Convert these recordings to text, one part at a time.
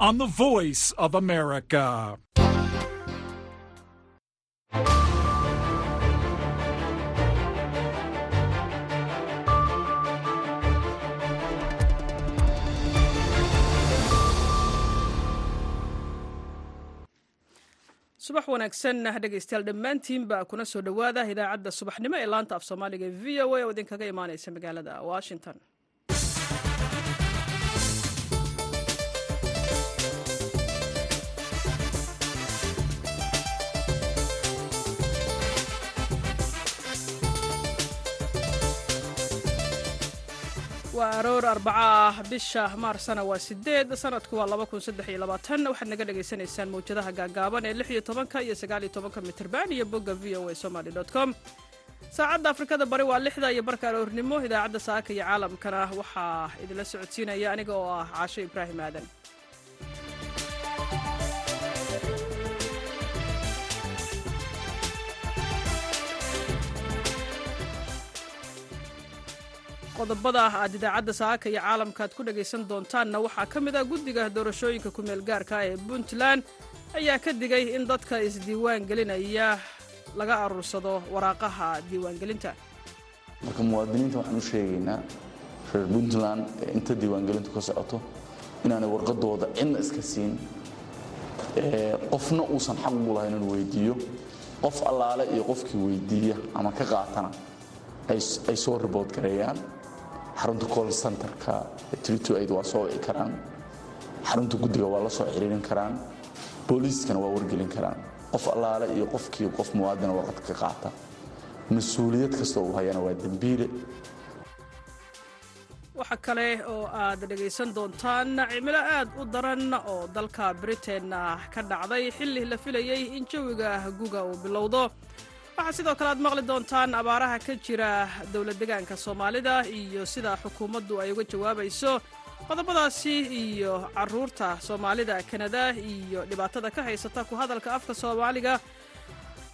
on the voice of America. subax wanaagsan dhegaystayaal dhammaantiinba kuna soo dhowaada idaacadda subaxnimo ee laanta af soomaaliga e v o a oo idinkaga imaanaysa magaalada washington waa aroor arbaca ah bisha maarsana waa sideed sanadku waa waxaad naga dhagaysanaysaan mawjadaha gaagaaban ee lix iyo tobanka iyo sagaal iyo tobanka mitirban iyo bogga v o a somaly com. Saacadda afrikada bari waa lixda iyo barka aroornimo idaacadda saaka iyo caalamkana. Waxaa idinla socodsiinaya aniga oo ah caasho ibraahim aadan qodobada aad idaacadda saaka iyo caalamka aad ku dhagaysan doontaanna waxaa ka mid ah guddiga doorashooyinka kumeel gaarka ee puntland. Ayaa ka digay in dadka isdiiwaan gelinaya laga aruursado waraaqaha diiwaangelinta. Marka muwaadiniinta waxaan u sheegaynaa reer puntland ee inta diiwaangelintu ka socoto inaanay warqadooda cidna iska siin qofna uusan xaq ugu lahayn inuu weydiiyo qof allaale iyo qofkii weydiiya ama ka qaatana ay soo ribood gareeyaan xarunta col centerka tritoaid waa soo wici karaan. Xarunta guddiga waa la soo ciriirin karaan. Booliiskana waa wargelin karaan. Qof allaale iyo qofkii qof muwaadina warqad ka qaata. Mas'uuliyad kasta uu hayana waa dembiile waxa kale oo aad dhegaysan doontaan cimilo aad u daran oo dalka britain ka dhacday xilli la filayey in jawiga guga uu bilowdo waxaa sidoo kale aad maqli doontaan abaaraha ka jira dowlad degaanka soomaalida iyo sida xukuumaddu ay uga jawaabayso qodobadaasi iyo carruurta soomaalida kanada iyo dhibaatada ka haysata ku hadalka afka soomaaliga.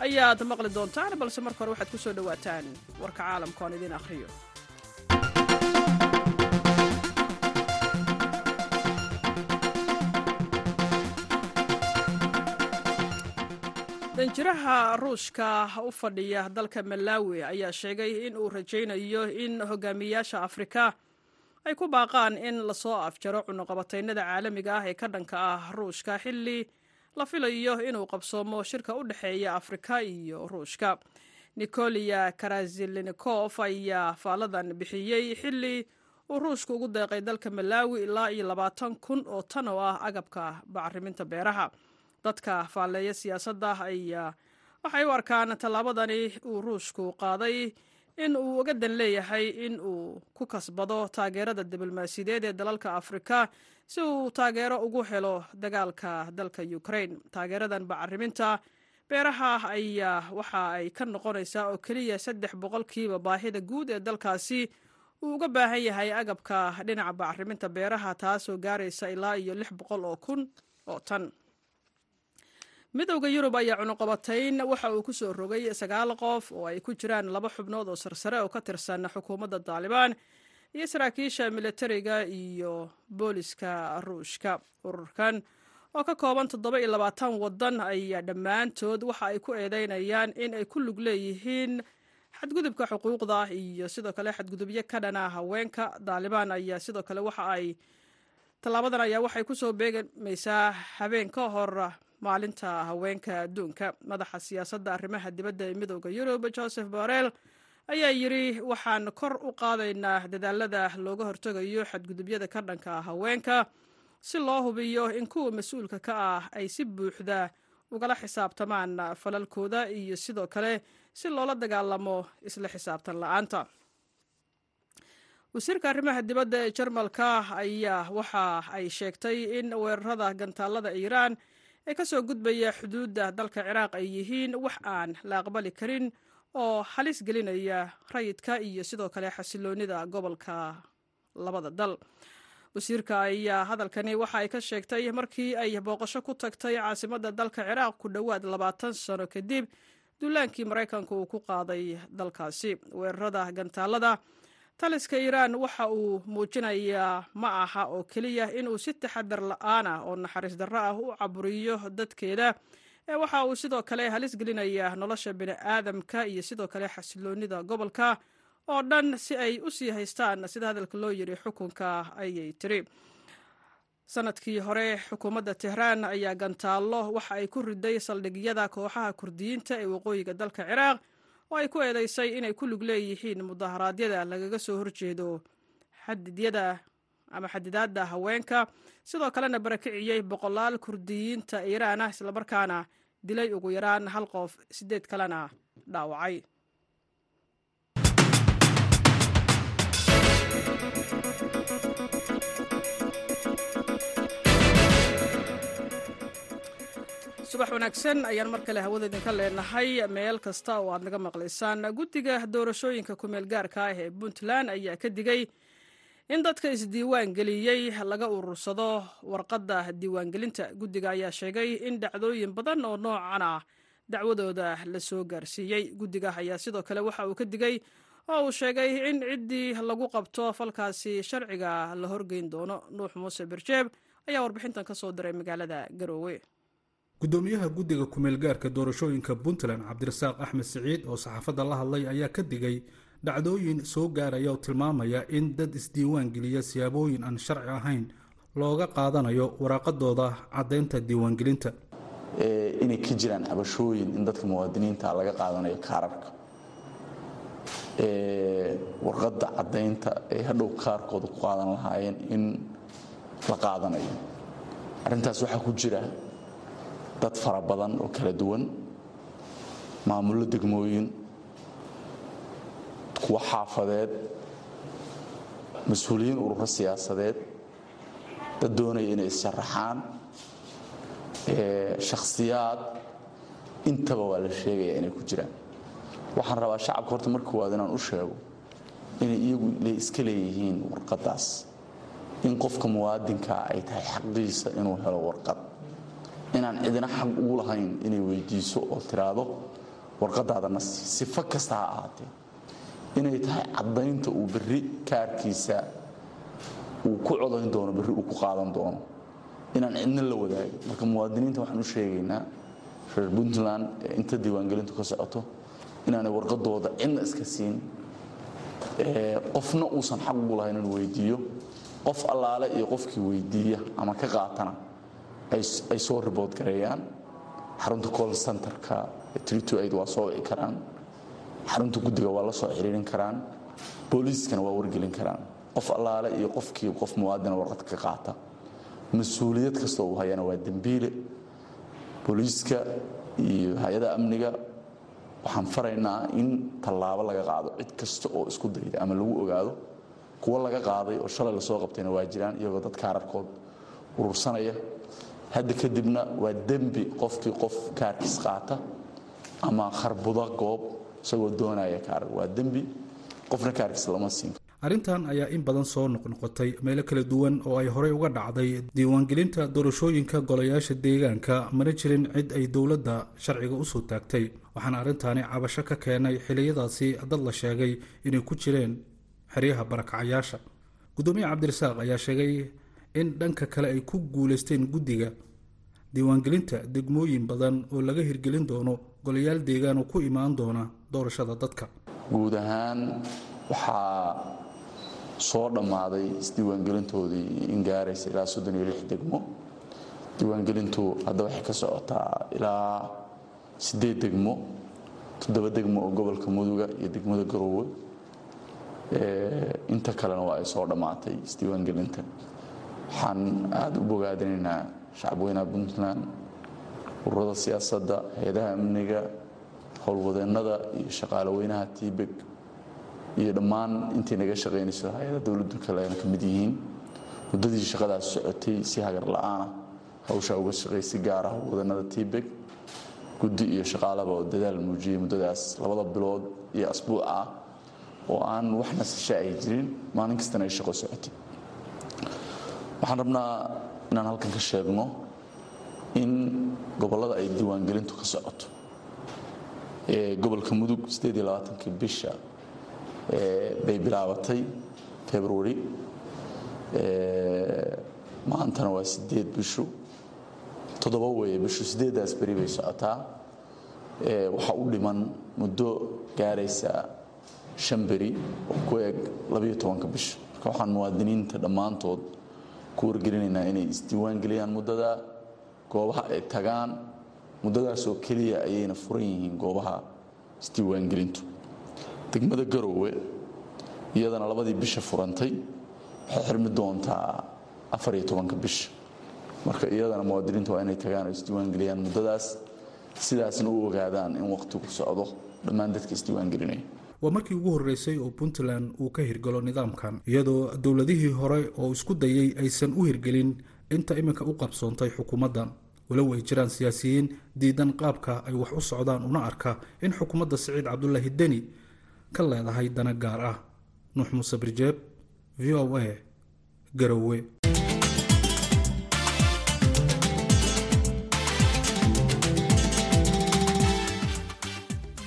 Ayaad maqli doontaan balse marka hore waxaad ku soo dhowaataan warka caalamka oon idiin akhriyo danjiraha ruushka u fadhiya dalka malawi ayaa sheegay in uu rajaynayo in hogaamiyayaasha afrika ay ku baaqaan in la soo afjaro cunuqabataynada caalamiga ah ee ka dhanka ah ruushka xilli la filayo inuu qabsoomo shirka u dhexeeya afrika iyo ruushka. Nikoliya karazilinikof ayaa faaladan bixiyey xilli uu ruushka ugu deeqay dalka malawi ilaa iyo labaatan kun oo tan oo ah agabka bacriminta beeraha dadka faalleeya siyaasadda ayaa waxay u arkaan tallaabadani uu ruushku qaaday in uu uga dan leeyahay in uu ku kasbado taageerada diblomaasiyadeed ee dalalka afrika si uu taageero ugu helo dagaalka dalka ukraine. Taageeradan bacariminta beeraha ayaa waxa ay ka noqonaysaa oo keliya saddex boqolkiiba baahida guud ee dalkaasi uu uga baahan yahay agabka dhinaca bacariminta beeraha taasoo gaaraysa ilaa iyo lix boqol oo kun oo tan midowda yurub ayaa cunuqabatayn waxa uu ku soo rogay sagaal qof oo ay ku jiraan laba xubnood oo sarsare oo ka tirsan xukuumadda taalibaan iyo saraakiisha militariga iyo booliska ruushka. Ururkan oo ka kooban toddoba iyo labaatan waddan ayaa dhammaantood waxa ay ku eedeynayaan in ay ku lug leeyihiin xadgudubka xuquuqda iyo sidoo kale xadgudubyo ka dhana haweenka. Taalibaan ayaa sidoo kale waxa ay tallaabadan ayaa waxay ku soo beegamaysaa habeen ka hor maalinta haweenka adduunka. Madaxa siyaasadda arrimaha dibadda ee midowda yurub joseph borrell ayaa yidhi waxaan kor u qaadaynaa dadaalada looga hortegayo xadgudubyada ka dhanka haweenka. Si loo hubiyo in kuwa mas'uulka ka ah ay si buuxda ugala xisaabtamaan falalkooda iyo sidoo kale si loola dagaalamo isla xisaabtan la'aanta. Wasiirka arrimaha dibadda ee jarmalka ayaa waxa ay sheegtay in weerarada gantaalada iiraan ee ka soo gudbaya xuduudda dalka ciraaq ay yihiin wax aan la aqbali karin oo halis gelinaya rayidka iyo sidoo kale xasiloonida gobolka labada dal. Wasiirka ayaa hadalkani waxa ay ka sheegtay markii ay booqasho ku tagtay caasimadda dalka ciraaq ku dhowaad labaatan sano kadib duulaankii maraykanka uu ku qaaday dalkaasi. Weerarada gantaalada taliska iiraan waxa uu muujinayaa ma aha oo keliya inuu si taxadar la'aan ah oo naxariis darro ah u caburiyo dadkeeda. Ee waxa uu sidoo kale halis gelinayaa nolosha bini'aadamka iyo sidoo kale xasiloonnida gobolka oo dhan si ay u sii haystaan. Sida hadalka loo yiri xukunka ayay tiri. Sanadkii hore xukuumadda tehraan ayaa gantaallo waxa ay ku riday saldhigyada kooxaha kurdiyiinta ee waqooyiga dalka ciraaq oo ay ku eedeysay inay ku lug leeyihiin mudaharaadyada lagaga soo horjeedo xadidyada ama xadidaadda haweenka? Sidoo kalena barakiciyey boqolaal kurdiyiinta iiraan ah islamarkaana dilay ugu yaraan hal qof. Sideed kalena dhaawacay subax wanaagsan ayaan mar kale hawada idinka leenahay. Meel kasta oo aad naga maqlaysaan guddiga doorashooyinka kumeel gaarka ah ee puntland ayaa ka digay in dadka isdiiwaan geliyey laga urursado warqadda diiwaangelinta. Guddiga ayaa sheegay in dhacdooyin badan oo noocan ah dacwadooda la soo gaarsiiyey. Guddiga ayaa sidoo kale waxa uu ka digay oo uu sheegay in ciddii lagu qabto falkaasi sharciga la horgeyn doono. Nuux muuse birjeeb ayaa warbixintan ka soo diray magaalada garoowe gudoomiyaha guddiga kumeelgaarka doorashooyinka puntland cabdirasaaq axmed siciid oo saxaafadda la hadlay ayaa ka digay dhacdooyin soo gaaraya oo tilmaamaya in dad isdiiwaan geliya siyaabooyin aan sharci ahayn looga qaadanayo waraaqadooda caddaynta diiwaangelinta. Inay ka jiraan cabashooyin in dadka muwaadiniinta laga qaadanayo kaararka. Warqadda caddaynta ay hadhow kaarkooda ku qaadan lahaayeen in la qaadanayo. Arrintaas waxaa ku jira dad fara badan oo kala duwan maamullo degmooyin kuwo xaafadeed mas'uuliyiin ururo siyaasadeed dad doonaya inay is-sharaxaan shakhsiyaad intaba waa la sheegaya inay ku jiraan. Waxaan rabaa shacabka horta mar koowaad inaan u sheego inay iyagu iska leeyihiin warqaddaas in qofka muwaadinkaa ay tahay xaqiisa inuu helo warqad inaan cidina xaq ugu lahayn inay weydiiso oo tiraahdo warqadaadana sifo kasta ha ahaatee. Inay tahay caddaynta uu berri kaarkiisa uu ku codayn doono berri uu ku qaadan doono. Inaan cidna la wadaago. Marka muwaadiniinta waxaan u sheegaynaa reer puntland ee inta diiwaangelintu ka socoto inaanay warqadooda cidna iska siin qofna uusan xaq ugu lahayn inuu weydiiyo. Qof allaale iyo qofkii weydiiya ama ka qaatana ay soo ribood gareeyaan. Xarunta col centerka tritoaid waa soo wici karaan. Xarunta guddiga waa la soo xiriirin karaan. Booliiskana waa wargelin karaan. Qof allaale iyo qofkii qof muwaadina warqad ka qaata. Mas'uuliyad kasta uu hayana waa dembiile booliiska iyo hay'ada amniga waxaan faraynaa in tallaabo laga qaado cid kasta oo isku dayda ama lagu ogaado kuwo laga qaaday oo shalay la soo qabtayna waa jiraan iyagoo dad kaararkood urursanaya hadda kadibna waa dembi qofkii qof kaarkiis qaata ama kharbuda goob isagoo doonaya kaarar waa dembi qofna kaarkiis lama siin. Arrintan ayaa in badan soo noqnoqotay meelo kala duwan oo ay horey uga dhacday diiwaangelinta doorashooyinka golayaasha deegaanka mana jirin cid ay dowladda sharciga u soo taagtay. Waxaana arrintaani cabasho ka keenay xiliyadaasi dad la sheegay inay ku jireen xeryaha barakacayaasha gudoomiye cabdirasaaq ayaa sheegay in dhanka kale ay ku guulaysteen guddiga diiwaangelinta degmooyin badan oo laga hirgelin doono golayaal deegaan oo ku imaan doona doorashada dadka. Guud ahaan waxaa soo dhammaaday isdiiwaangelintoodii in gaaraysa ilaa soddon iyo lix degmo. Diiwaangelintu hadda waxay ka socotaa ilaa siddeed degmo toddoba degmo oo gobolka muduga iyo degmada garoowe inta kalena waa ay soo dhammaatay isdiiwaangelinta waxaan aada u bogaadinaynaa shacabweynaha puntland ururada siyaasadda hay'adaha amniga howlwadeennada iyo shaqaale weynaha tiibeg iyo dhammaan intii naga shaqaynayso hay'ada dowladdu kalena ka mid yihiin. Muddadii shaqadaas socotay si hagar la'aana hawshaa uga shaqay si gaara howlwadeennada tiibeg guddi iyo shaqaalaba oo dadaal muujiyey muddadaas labada bilood iyo asbuuc ah oo aan wax nasasho ay jirin maalin kastana ay shaqo socotay waxaan rabnaa inaan halkan ka sheegno in gobollada ay diiwaangelintu ka socoto. Gobolka mudug kii bisha bay bilaabatay february. Maantana waa sideed bishu. Toddoba weeye bishu sideeddaas beri bay socotaa. Waxaa u dhiman muddo gaaraysa shan beri oo ku eg labayo tobanka bisha marka waxaan muwaadiniinta dhammaantood ku inay isdiiwaangeliyaan muddada goobaha ay tagaan. Muddadaasoo keliya ayayna furan yihiin goobaha isdiiwaangelintu degmada garoowe iyadana labadii bisha furantay waxay xirmi doontaa afariyo tobanka bisha marka iyadana muwaadiniinta waa inay tagaan oo isdiiwaangeliyaan muddadaas sidaasna u ogaadaan in wakhtigu socdo dhammaan dadka isdiiwaangelinaya waa markii ugu horreysay oo puntland uu ka hirgalo nidaamkan iyadoo dowladihii hore oo isku dayay aysan u hirgelin inta iminka u qabsoontay xukuumaddan walow ay jiraan siyaasiyiin diidan qaabka ay wax u socdaan una arka in xukuumadda siciid cabdulaahi deni ka leedahay dana gaar ah. Nuux muuse birjeeb v o a garowe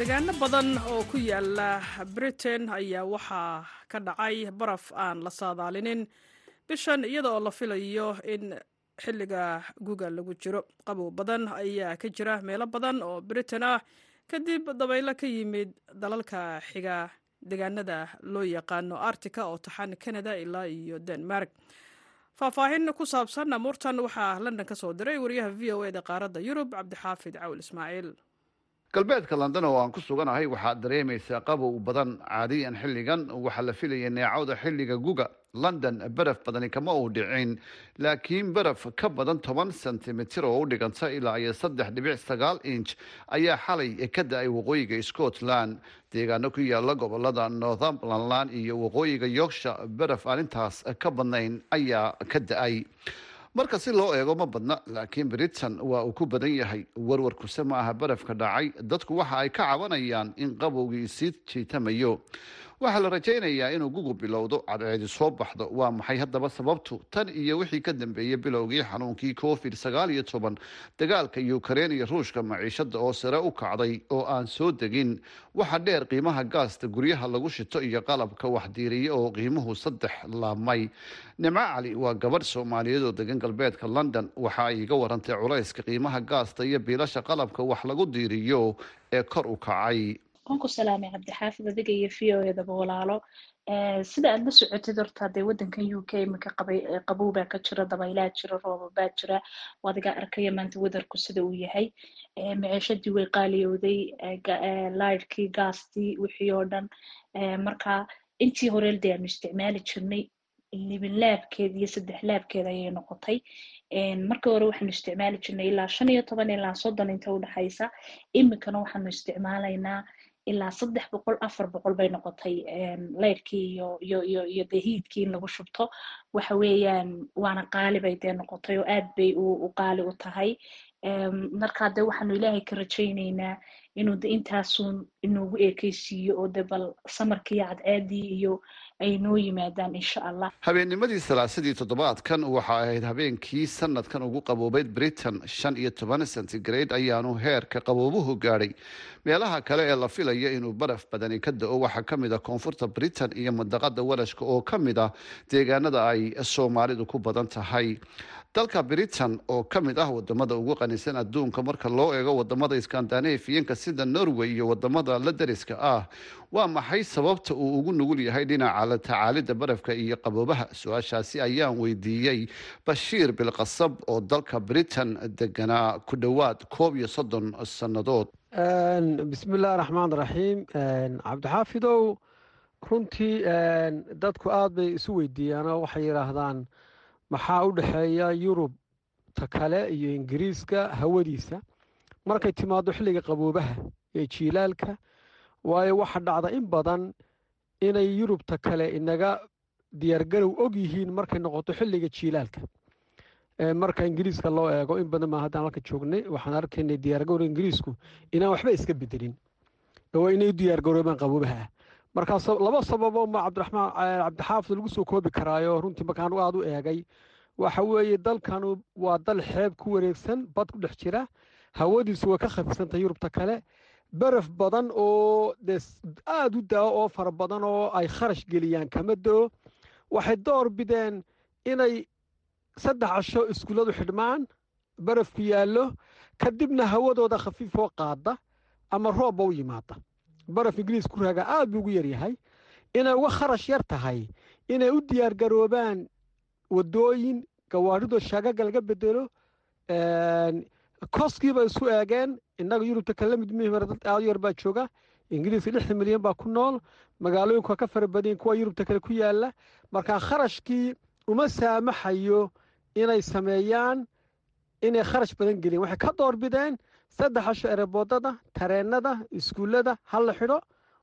deegaano badan oo ku yaalla britain ayaa waxaa ka dhacay baraf aan la saadaalinin bishan iyada oo la filayo in xilliga guga lagu jiro. Qabow badan ayaa ka jira meelo badan oo britain ah kadib dabaylo ka yimid dalalka xiga deegaanada loo yaqaano artica oo taxan canada ilaa iyo denmark. Faahfaahin ku saabsan amuurtan waxaa london ka soo diray wariyaha v o eda qaaradda yurub cabdixaafid cawl ismaaciil galbeedka london oo aan ku suganahay waxaad dareemaysaa qabow badan caadiyan xilligan waxaa la filaya neecawda xilliga guga london baraf badani kama uu dhicin laakiin baraf ka badan toban sentimitir oo u dhiganta ilaa iyo saddex dhibic sagaal inch ayaa xalay ka da'ay waqooyiga scotland. Deegaano ku yaalla gobollada northumberland iyo waqooyiga yorkshire baraf aan intaas ka badnayn ayaa ka da'ay marka si loo eego ma badna laakiin britain waa uu ku badan yahay warwarkuse ma aha barafka dhacay dadku waxa ay ka cabanayaan in qabowgii sii jiitamayo waxaa la rajaynayaa inuu gugu bilowdo cadceedi soo baxdo waa maxay haddaba sababtu? Tan iyo wixii ka dambeeyey bilowgii xanuunkii covid sagaal iyo toban dagaalka ukrein iyo ruushka maciishada oo sare u kacday oo aan soo degin. Waxa dheer qiimaha gaasta guryaha lagu shito iyo qalabka waxdiiriya oo qiimuhu saddex laabmay nimco cali waa gabadh soomaaliyeed oo degan galbeedka london. Waxa ay iga warantay culayska qiimaha gaasta iyo biilasha qalabka wax lagu diiriyo ee kor u kacay waan ku salaamay cabdixaafid adiga iyo v o edaba walaalo sida aad la socotid horta dee wadankan u k iminka qabow baa ka jira dabaylaa jira rooba baa jira adigaa arkaya maanta wadarku sida uu yahay. Maciishadii way qaaliyowday laydkii gaastii wixii oo dhan. Marka intii horeel dee aanu isticmaali jirnay libin laabkeed iyo saddex laabkeed ayay noqotay. Markii hore waxaanu isticmaali jirnay ilaa shan iyo toban ilaa soddon inta udhexaysa iminkana waxaanu isticmaalaynaa ilaa saddex boqol afar boqol bay noqotay leyrkii iyo iyo iyo iyo dee hiidkii in lagu shubto. Waxa weeyaan waana qaali bay dee noqotay oo aad bay u qaali u tahay. Markaa dee waxaanu ilaahay ka rajaynaynaa inuu de intaasun inoogu eekeysiiyo oo de bal samarkii cadceedii iyo ay noo yimaadaan insha allah. Habeennimadii salaasadii toddobaadkan waxa ahayd habeenkii sanadkan ugu qaboobeyd britain shan iyo toban centigrade ayaanu heerka qaboobuhu gaadhay. Meelaha kale ee la filaya inuu baraf badani ka da'o waxaa ka mid ah koonfurta britain iyo madaqada warashka oo ka mid ah deegaanada ay soomaalidu ku badan tahay dalka britain oo ka mid ah waddamada ugu qanisan adduunka marka loo eego waddamada skandanafiyanka sida norway iyo waddamada la dariska ah waa maxay sababta uu ugu nugul yahay dhinaca la tacaalida barafka iyo qaboobaha? Su'aashaasi ayaan weydiiyey bashiir bilqasab oo dalka britain deganaa ku dhowaad koob iyo soddon sannadood. Bismi illahi raxmaan raxiim cabdixaafidow runtii dadku aada bay isu weydiiyaanoo waxay yidhaahdaan maxaa u dhexeeya yurub ta kale iyo ingiriiska hawadiisa? Markay timaado xilliga qaboobaha ee jiilaalka waayo waxa dhacda in badan inay yurubta kale inaga diyaargarow og yihiin markay noqoto xilliga jiilaalka. Marka ingiriiska loo eego in badan baa haddaan halka joognay waxaan arkaynay diyaargarowga ingiriisku inaan waxba iska bedelin. Oo inay u diyaargaroobaan qaboobaha. ah markaas laba sababo ma cabdiraxmaan cabdixaafid lagu soo koobi karaayo runtii markaan aada u eegay. Waxa weeye dalkanu waa dal xeeb ku wareegsan bad ku dhex jira hawadiisu way ka khafiisantahay yurubta kale. Beref badan oo dee aada u daa oo fara badan oo ay kharash geliyaan kama do waxay door bideen inay saddex casho iskuulladu xidhmaan barafku yaallo kadibna hawadooda khafiifoo qaada ama roobba u yimaada baraf ingiriis ku raaga aad buu ugu yaryahay inay uga kharash yar tahay. Inay u diyaargaroobaan waddooyin gawaadhidoo shaagaga laga bedelo koskiiba isu eegeen. Innaga yurubta kala mid mihim dad u yar baa jooga. Ingiriiska lixdan milyan baa ku nool. Magaalooyinku waa ka fara badanya kuwa yurubta kale ku yaalla. Markaa kharashkii uma saamaxayo inay sameeyaan inay kharash badan geliyeen waxay ka door bideen saddex asho ereboodada tareennada iskuullada ha la xidho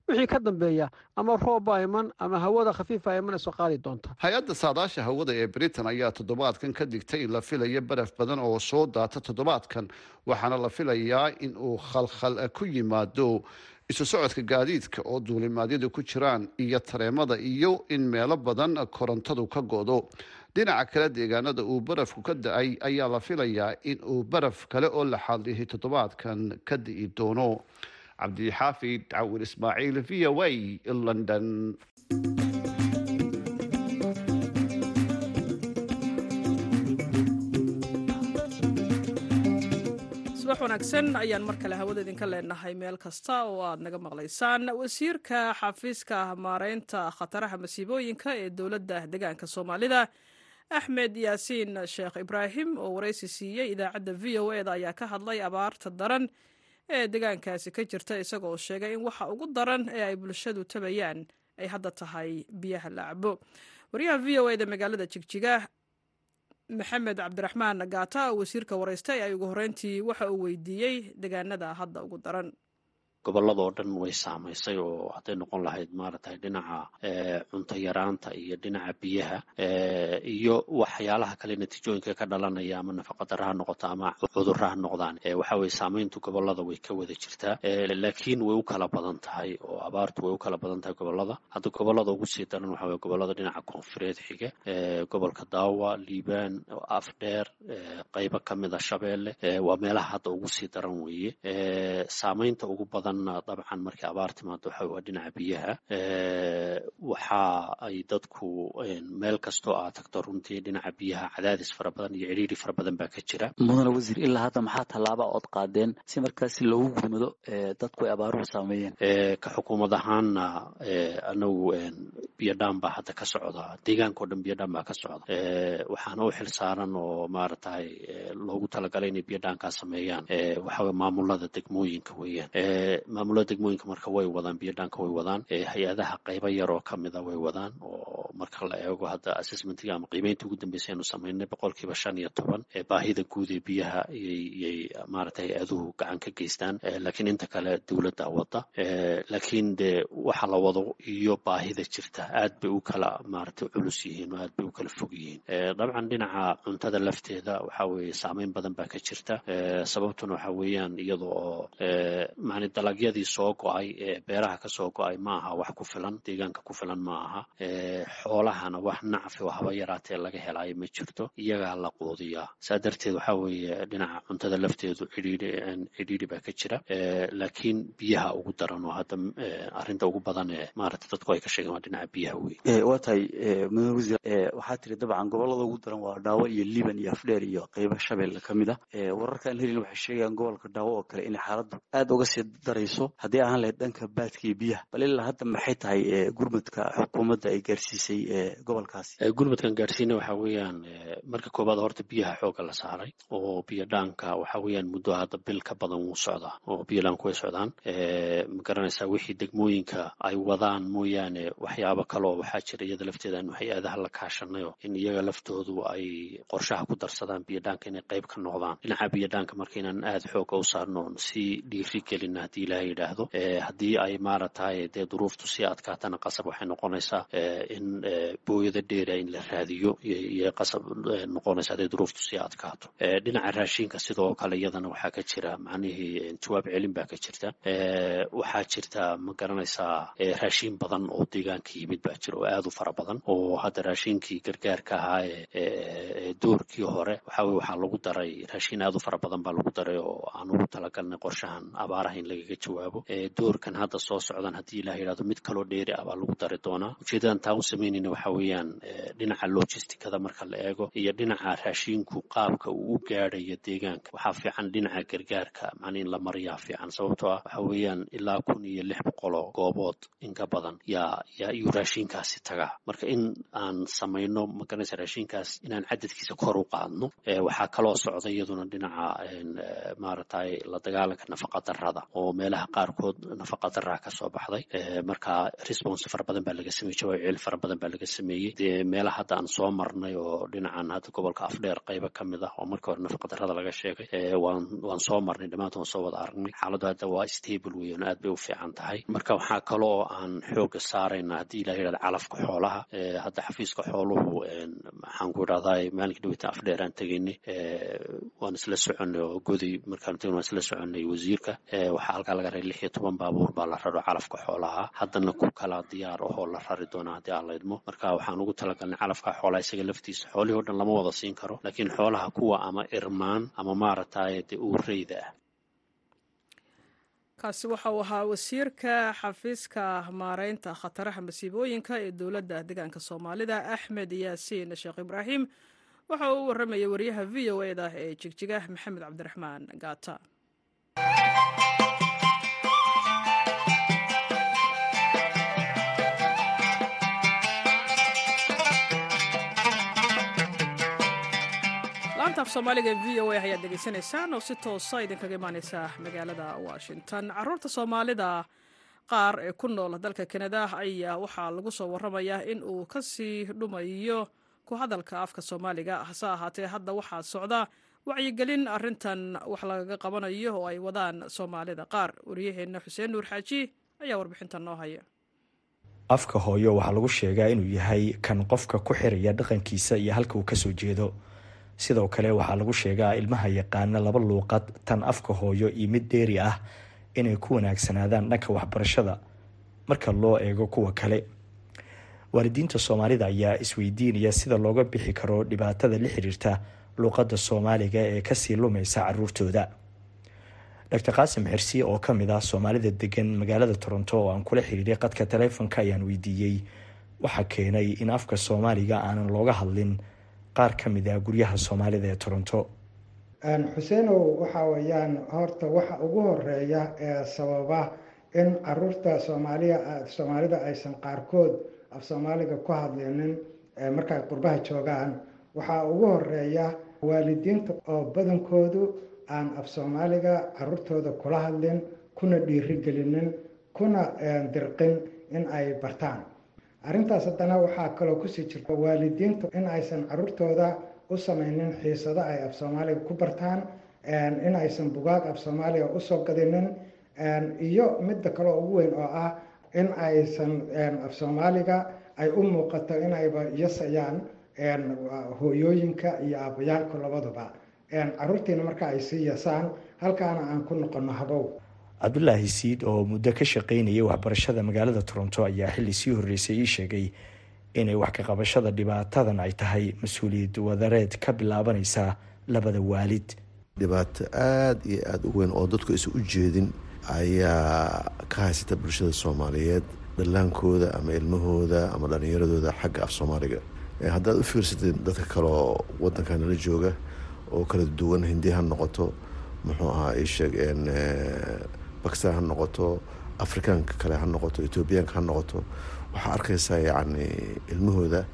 wixii ka dambeeya ama roobbaa iman ama hawada khafiifa iman soo qaadi doonta. Hay'adda saadaasha hawada ee britain ayaa toddobaadkan ka digtay in la filayo baraf badan oo soo daata toddobaadkan waxaana la filayaa in uu khalkhal ku yimaado isu socodka gaadiidka oo duulimaadyadu ku jiraan iyo tareemada iyo in meelo badan korontadu ka go'do dhinaca kale deegaanada uu barafku ka da'ay ayaa la filayaa in uu baraf kale oo la xaadlihay toddobaadkan ka di'i doono. Cabdixaafid cawir ismaaciil v o a london. Wanaagsan ayaan mar kale hawada idinka leenahay. Meel kasta oo aad naga maqlaysaan wasiirka xafiiska maareynta khataraha masiibooyinka ee dowladda deegaanka soomaalida axmed yaasiin sheekh ibraahim oo waraysi siiyey idaacadda v o e da ayaa ka hadlay abaarta daran ee deegaankaasi ka jirta isagoo sheegay in waxa ugu daran ee ay bulshadu tabayaan ay hadda tahay biyaha la cabo wariyaha v o e da magaalada jigjiga maxamed cabdiraxmaan gaata wasiirka waraystay ay ugu horreyntii waxa uu weydiiyey deegaanada hadda ugu daran gobolladoo dhan way saamaysay oo hadday noqon lahayd maaragtay dhinaca cunto yaraanta iyo dhinaca biyaha iyo waxyaalaha kale natiijooyinka ka dhalanaya ama nafaqadara ha noqoto ama cudurra ha noqdaan waxa weye saamayntu gobollada way ka wada jirtaa laakiin way u kala badan tahay oo abaartu way u kala badan tahay gobollada. Hadda gobollada ugu sii daran waxa weye gobollada dhinaca koonfureed xiga gobolka daawa liibaan afdheer qaybo ka mida shabeelle waa meelaha hadda ugu sii daran weeye saamaynta ugu badan dabcan markii abaar timaado waxa waa dhinaca biyaha. Waxa ay dadku meel kastoo aad tagto runtii dhinaca biyaha cadaadis fara badan iyo cidhiiri fara badan baa ka jira. Mudane wasiir ilaa hadda maxaa tallaaba ood qaadeen si markaasi loogu gurmado dadku ay abaaruhu saameeyeen? Ka xukuumad ahaanna anagu biyodhaan baa hadda ka socda. Deegaanka o dhan biyodhaan baa ka socda. Waxaana u xil saaran oo maaragtay loogu talagalay inay biyodhaankaa sameeyaan. Waxaweye maamulada degmooyinka weeyaan maamulada degmooyinka marka way wadaan biyodhaanka way wadaan hay'adaha qaybo yar oo kamida way wadaan oo marka la eego hadda assessmentiga ama qiimeynta ugu dambeysay aanu samaynay boqolkiiba shan iyo toban baahida guud ee biyaha iyay maaragtay hay'aduhu gacan ka geystaan. Laakiin inta kale dowladda wada laakiin de waxa la wado iyo baahida jirta aad bay u kala maaragtay culus yihiin oo aad bay u kala fog yihiin. Dabcan dhinaca cuntada lafteeda waxa weeye saameyn badan baa ka jirta. Sababtuna waxa weeyaan iyada oo mani dalagyadii soo go'ay ee beeraha ka soo go'ay ma aha wax ku filan deegaanka ku filan ma aha xoolahana wax nacfi oo haba yaraatee laga helaayo ma jirto iyagaa la quudiyaa. Saa darteed waxa weeye dhinaca cuntada lafteedu cidhiiri baa ka jira. Laakiin biyaha ugu daran oo hadda arrinta ugu badan ee maaragtay dadku ay ka sheegeen waa dhinaca biyaha wey waa tahay mudane wasiir waxaa tiri dabcan gobollada ugu daran waa dhaawo iyo liban iyo afdheer iyo qaybo shabeelle ka mid ah. Wararka aan helin waxay sheegayaan gobolka dhaawo oo kale inay xaaladdu aad uga sii darayso. Haddii ahaan lahayd dhanka baadka biyaha bal ilaa hadda maxay tahay gurmadka xukuumadda ay gaarsiisay gobolkaasi. Gurmadkan gaarsiina waxa weeyaan marka koobaad horta biyaha xooga la saaray oo biyo dhaanka waxa weeyaan muddo hadda bil ka badan wuu socdaa oo biyo dhaanku way socdaan. Ma garanaysaa wixii degmooyinka ay wadaan mooyaane waxyaabo kaloo waxaa jira iyada lafteeda anu hay'adaha la kaashanayo in iyaga laftoodu ay qorshaha ku darsadaan biyo dhaanka inay qayb ka noqdaan. Dhinaca biyo dhaanka marka inaan aada xooga u saarno si dhiiri gelina haddii ilaha yidhaahdo haddii ay maaragtay dee duruuftu sii adkaatana qasab waxay noqonaysaa in booyada dheera in la raadiyo iyo qasab noqonaysa hadday duruuftu sii adkaato. Dhinaca raashinka sidoo kale iyadana waxaa ka jira macnihii jawaab celin baa ka jirta. Waxaa jirta ma garanaysaa raashin badan oo deegaanka yimid baa jira oo aad u fara badan oo hadda raashinkii gargaarka ahaa ee doorkii hore waxa weye waxaa lagu daray raashin aad u fara badan baa lagu daray oo aan ugu talagalnay qorshahan abaaraha in lagaga jawaabo. Doorkan hadda soo socdan haddii ilah yidhahdo mid kaloo dheeri ah baa lagu dari doonaa. Ujeedadan taa u samaynayna waxa weeyaan dhinaca logisticada marka la eego iyo dhinaca raashinku qaabka uu u gaadhayo deegaanka. Waxaa fiican dhinaca gargaarka macnii in la mariyaa fiican sababtoo ah waxa weeyaan ilaa kun iyo lix boqoloo goobood inka badan yaa yaa iyuu raashinkaasi tagaa. Marka in aan samayno magaranaysa raashinkaas inaan cadadkiisa kor u qaadno. Waxaa kaloo socda iyaduna dhinaca maaragtay la dagaalanka nafaqa darada oo meelaha qaarkood nafaqa daraa ka baxday. Marka response fara badan baa laga sameeyey jawaab fara badan baa laga sameeyey. Meelaha hadda aan soo marnay oo dhinacan hadda gobolka afdheer qaybo ka mid ah oo markii hore nafaqa darada laga sheegay waan soo marnay dhammaantood waan soo wada aragnay. Xaaladdu hadda waa stable weeyaan aad bay u fiican tahay. Marka waxaa kaloo aan xooga saarayna haddii ilah yidhahda calafka xoolaha hadda xafiiska xooluhu maxaan ku idhahdaa maalinkii dhaweyta afdheer aan tegaynay waan isla soconay oo godi markaan tegin waan isla soconay wasiirka. Waxaa halkaa laga ray lix toban baabuur baa la raro calafka xoolaha. Haddana ku kala diyaar ahoo la rari doona haddii aan laydmo marka waxaan ugu talagalnay calafka xoolaha isaga laftiisa. Xoolihii o dhan lama wada siin karo laakiin xoolaha kuwa ama irmaan ama maaragtay dee uureyda ah. Kaasi waxa uu ahaa wasiirka xafiiska maareynta khataraha masiibooyinka ee dowladda deegaanka soomaalida axmed yaasiin sheekh ibraahim waxa uu u wariyaha v o e da ee jigjiga maxamed cabdiraxmaan gaata laanta af soomaaliga v o a ayaad degeysanaysaan oo si toosa idinkaga imaaneysa magaalada washington. Caruurta soomaalida qaar ee ku nool dalka kanada ayaa waxaa lagu soo waramayaa in uu ka sii dhumayo ku hadalka afka soomaaliga hase ahaatee hadda waxaa socda wacyigelin arintan wax lagaga qabanayo oo ay wadaan soomaalida. Qaar wariyaheenna xuseen nuur xaaji ayaa warbixintan noo haya. Afka hooyo waxaa lagu sheegaa inuu yahay kan qofka ku xiraya dhaqankiisa iyo halka uu ka soo jeedo. Sidoo kale waxaa lagu sheegaa ilmaha yaqaana laba luuqad tan afka hooyo iyo mid dheeri ah inay ku wanaagsanaadaan dhanka waxbarashada. Marka loo eego kuwa kale waalidiinta soomaalida ayaa isweydiinaya sida looga bixi karo dhibaatada la xiriirta luuqadda soomaaliga ee ka sii lumaysa caruurtooda. Doctor qaasim xirsi oo ka mid ah soomaalida degan magaalada toronto oo aan kula xiriiray qadka taleefonka ayaan weydiiyey waxaa keenay in afka soomaaliga aanan looga hadlin qaar ka mid ah guryaha soomaalida ee toronto. Xuseenow waxa weeyaan horta waxa ugu horreeya ee sababa in carruurta soomaalida aysan qaarkood af soomaaliga ku hadlinin markay qurbaha joogaan. Waxaa ugu horreeya waalidiinta oo badankoodu aan af soomaaliga caruurtooda kula hadlin kuna dhiirigelinin kuna dirqin in ay bartaan. Arrintaas haddana waxaa kaloo ku sii jirta waalidiintu in aysan caruurtooda u sameynin xiisado ay af soomaaliga ku bartaan in aysan bugaag af soomaaliga u soo gadinin iyo midda kaleo ugu weyn oo ah in aysan af soomaaliga ay u muuqato inayba yasayaan hooyooyinka iyo aabayaalku labaduba. Caruurtiina marka ay sii yasaan halkaana aan ku noqono habow. Cabdulaahi siid oo muddo ka shaqaynayay waxbarashada magaalada toronto ayaa xilli sii horreysay ii sheegay inay wax ka qabashada dhibaatadan ay tahay mas'uuliyad wadareed ka bilaabanaysa labada waalid. Dhibaato aada iyo aada u weyn oo dadku aysan u jeedin ayaa ka haysata bulshada soomaaliyeed dhallaankooda ama ilmahooda ama dhallinyaradooda xagga af soomaaliga. Haddaad u fiirsatid dadka kaleoo wadanka nala jooga oo kala duwan hindi ha noqoto muxuu ahaa isheeg bakistan ha noqoto afrikaanka kale ha noqoto etoobiyaanka ha noqoto waxaa arkaysaa yacni ilmahooda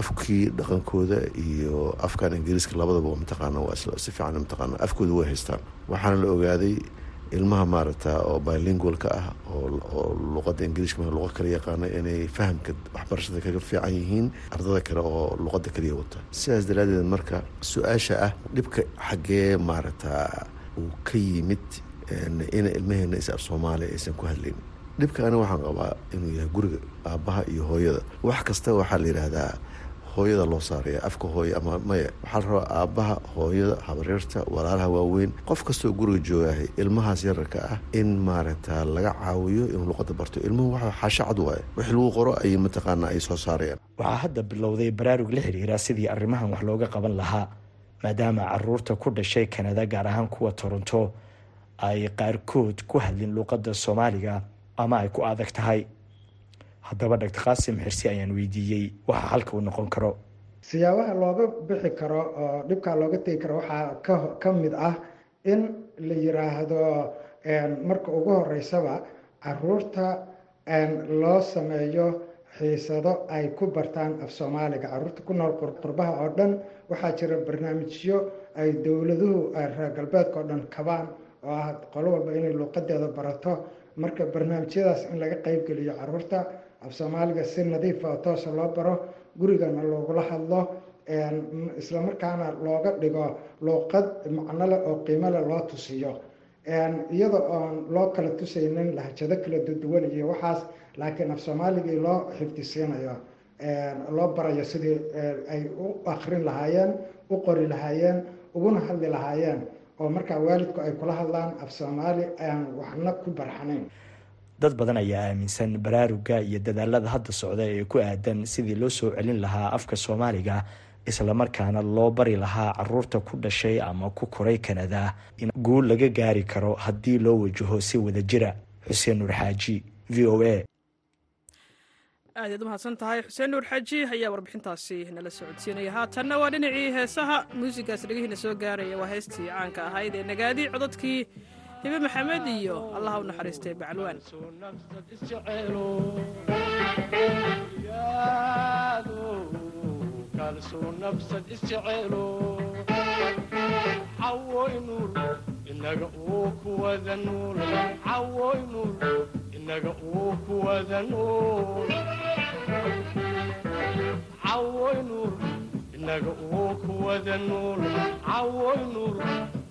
afkii dhaqankooda iyo afkan ingiriiska labadaba mataqaana waa si fiican mataqaana afkooda way haystaan. Waxaana la ogaaday ilmaha maaragta oo bilingualka ah oo luqadda ingiriiska ma luqa kala yaqaana inay fahamka waxbarashada kaga fiican yihiin ardada kale oo luqadda kaliya wata sidaas daraadeed marka su'aasha ah dhibka xaggee maaragta uu ka yimid ina ilmaheena is af soomaaliya aysan ku hadlayn dhibka ani waxaan qabaa inuu yahay guriga aabbaha iyo hooyada. Wax kasta waxaa la yidhaahdaa hooyada loo saaraya afka hooye ama maya. Waxaa la rabaa aabbaha hooyada habaryarta walaalaha waaweyn. Qof kastoo guriga joogahay ilmahaas yararka ah in maaragta laga caawiyo inuu luqada barto. Ilmuhu waa xaasho cad waaye. Wixii lagu qoro ay mataqaana ay soo saarayaan. Waxaa hadda bilowday baraarug la xiriira sidii arrimahan wax looga qaban lahaa maadaama carruurta ku dhashay kanada gaar ahaan kuwa toronto ay qaarkood ku hadlin luuqadda soomaaliga ama ay ku adag tahay haddaba doctor qaasim xirsi ayaan weydiiyey. Waxa halka uu noqon karo. Siyaabaha looga bixi karo oo dhibkaa looga tegi karo waxaa ka mid ah in la yiraahdo marka ugu horeysaba carruurta loo sameeyo xiisado ay ku bartaan af soomaaliga. Caruurta ku nool qurbaha oo dhan waxaa jira barnaamijyo ay dowladuhu reer galbeedka oo dhan kabaan oo ah qolo walba inay luuqadeeda barato. Marka barnaamijyadaas in laga qeybgeliyo carruurta af soomaaliga si nadiifa oo toosa loo baro gurigana loogula hadlo islamarkaana looga dhigo luuqad macnole oo qiimole loo tusiyo. Iyada oon loo kala tusaynin lahjado kala duwan iyo waxaas laakiin af soomaaligii loo xifdisiinayo. Loo barayo sidii ay u akrin lahaayeen u qori lahaayeen uguna hadli lahaayeen oo markaa waalidku ay kula hadlaan af soomaali aan waxna ku barxanayn dad badan ayaa aaminsan baraaruga iyo dadaalada hadda socda ee ku aadan sidii loo soo celin lahaa afka soomaaliga islamarkaana loo bari lahaa carruurta ku dhashay ama ku koray kanada in guul laga gaari karo haddii loo wajaho si wada jira. Xuseen nuur xaaji v o a. Aadaad u mahadsan tahay xuseen nuur xaaji ayaa warbixintaasi nala socodsiinaya. Haatanna waa dhinacii heesaha muusigaas dhegihiina soo gaaraya waa heestii caanka ahayd ee nagaadi cododkii hibe maxamed iyo allaha u naxariistay bacalwaan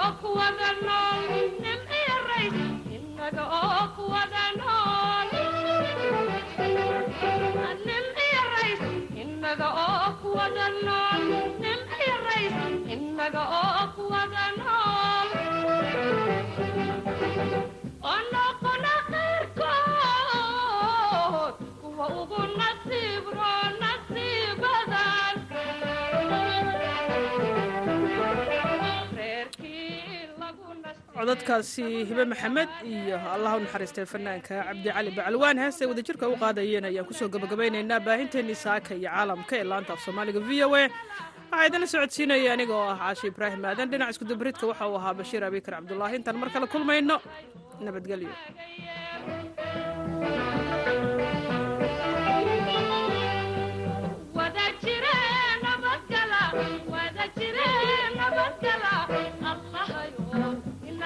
lagu negaadi wiilkii lagu nasti lagu negaadi wada jire nabadgala wada jire nabadgala allahayu inaga yeel allahayu inaga yeel wada jire nabadgala wada jire nabadgala allahayu inaga yeel allahayu inaga yeel inaga oo kuwada nool nin iyo rays inaga oo kuwada nool nin iyo rays inaga oo kuwada nool nin iyo rays inaga oo kuwada nool onoqona qayrkood kuwa ugu nasiib roo nasiibadan codadkaasi hibe maxamed iyo allah u naxariistay fanaanka cabdicali bacalwaan. Heestay wadajirka u qaadayeen ayaan ku soo gabagabaynaynaa baahinteennii saaka iyo caalamka ee laanta af soomaaliga v o a. Waxaa idinla socodsiinaya aniga oo ah caashi ibraahim aadan. Dhinac iskudabaridka waxa uu ahaa bashiir abikar cabdulaahi intaan mar kale kulmayno nabadgelyo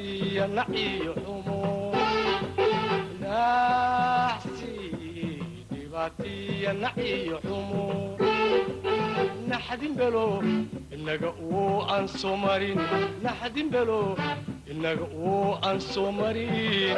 dhibaatiya naciyo xumo naxsi dhibaatiya naciyo xumo naxdin belo inaga uu aan soo marin naxdin belo inaga uu aan soo marin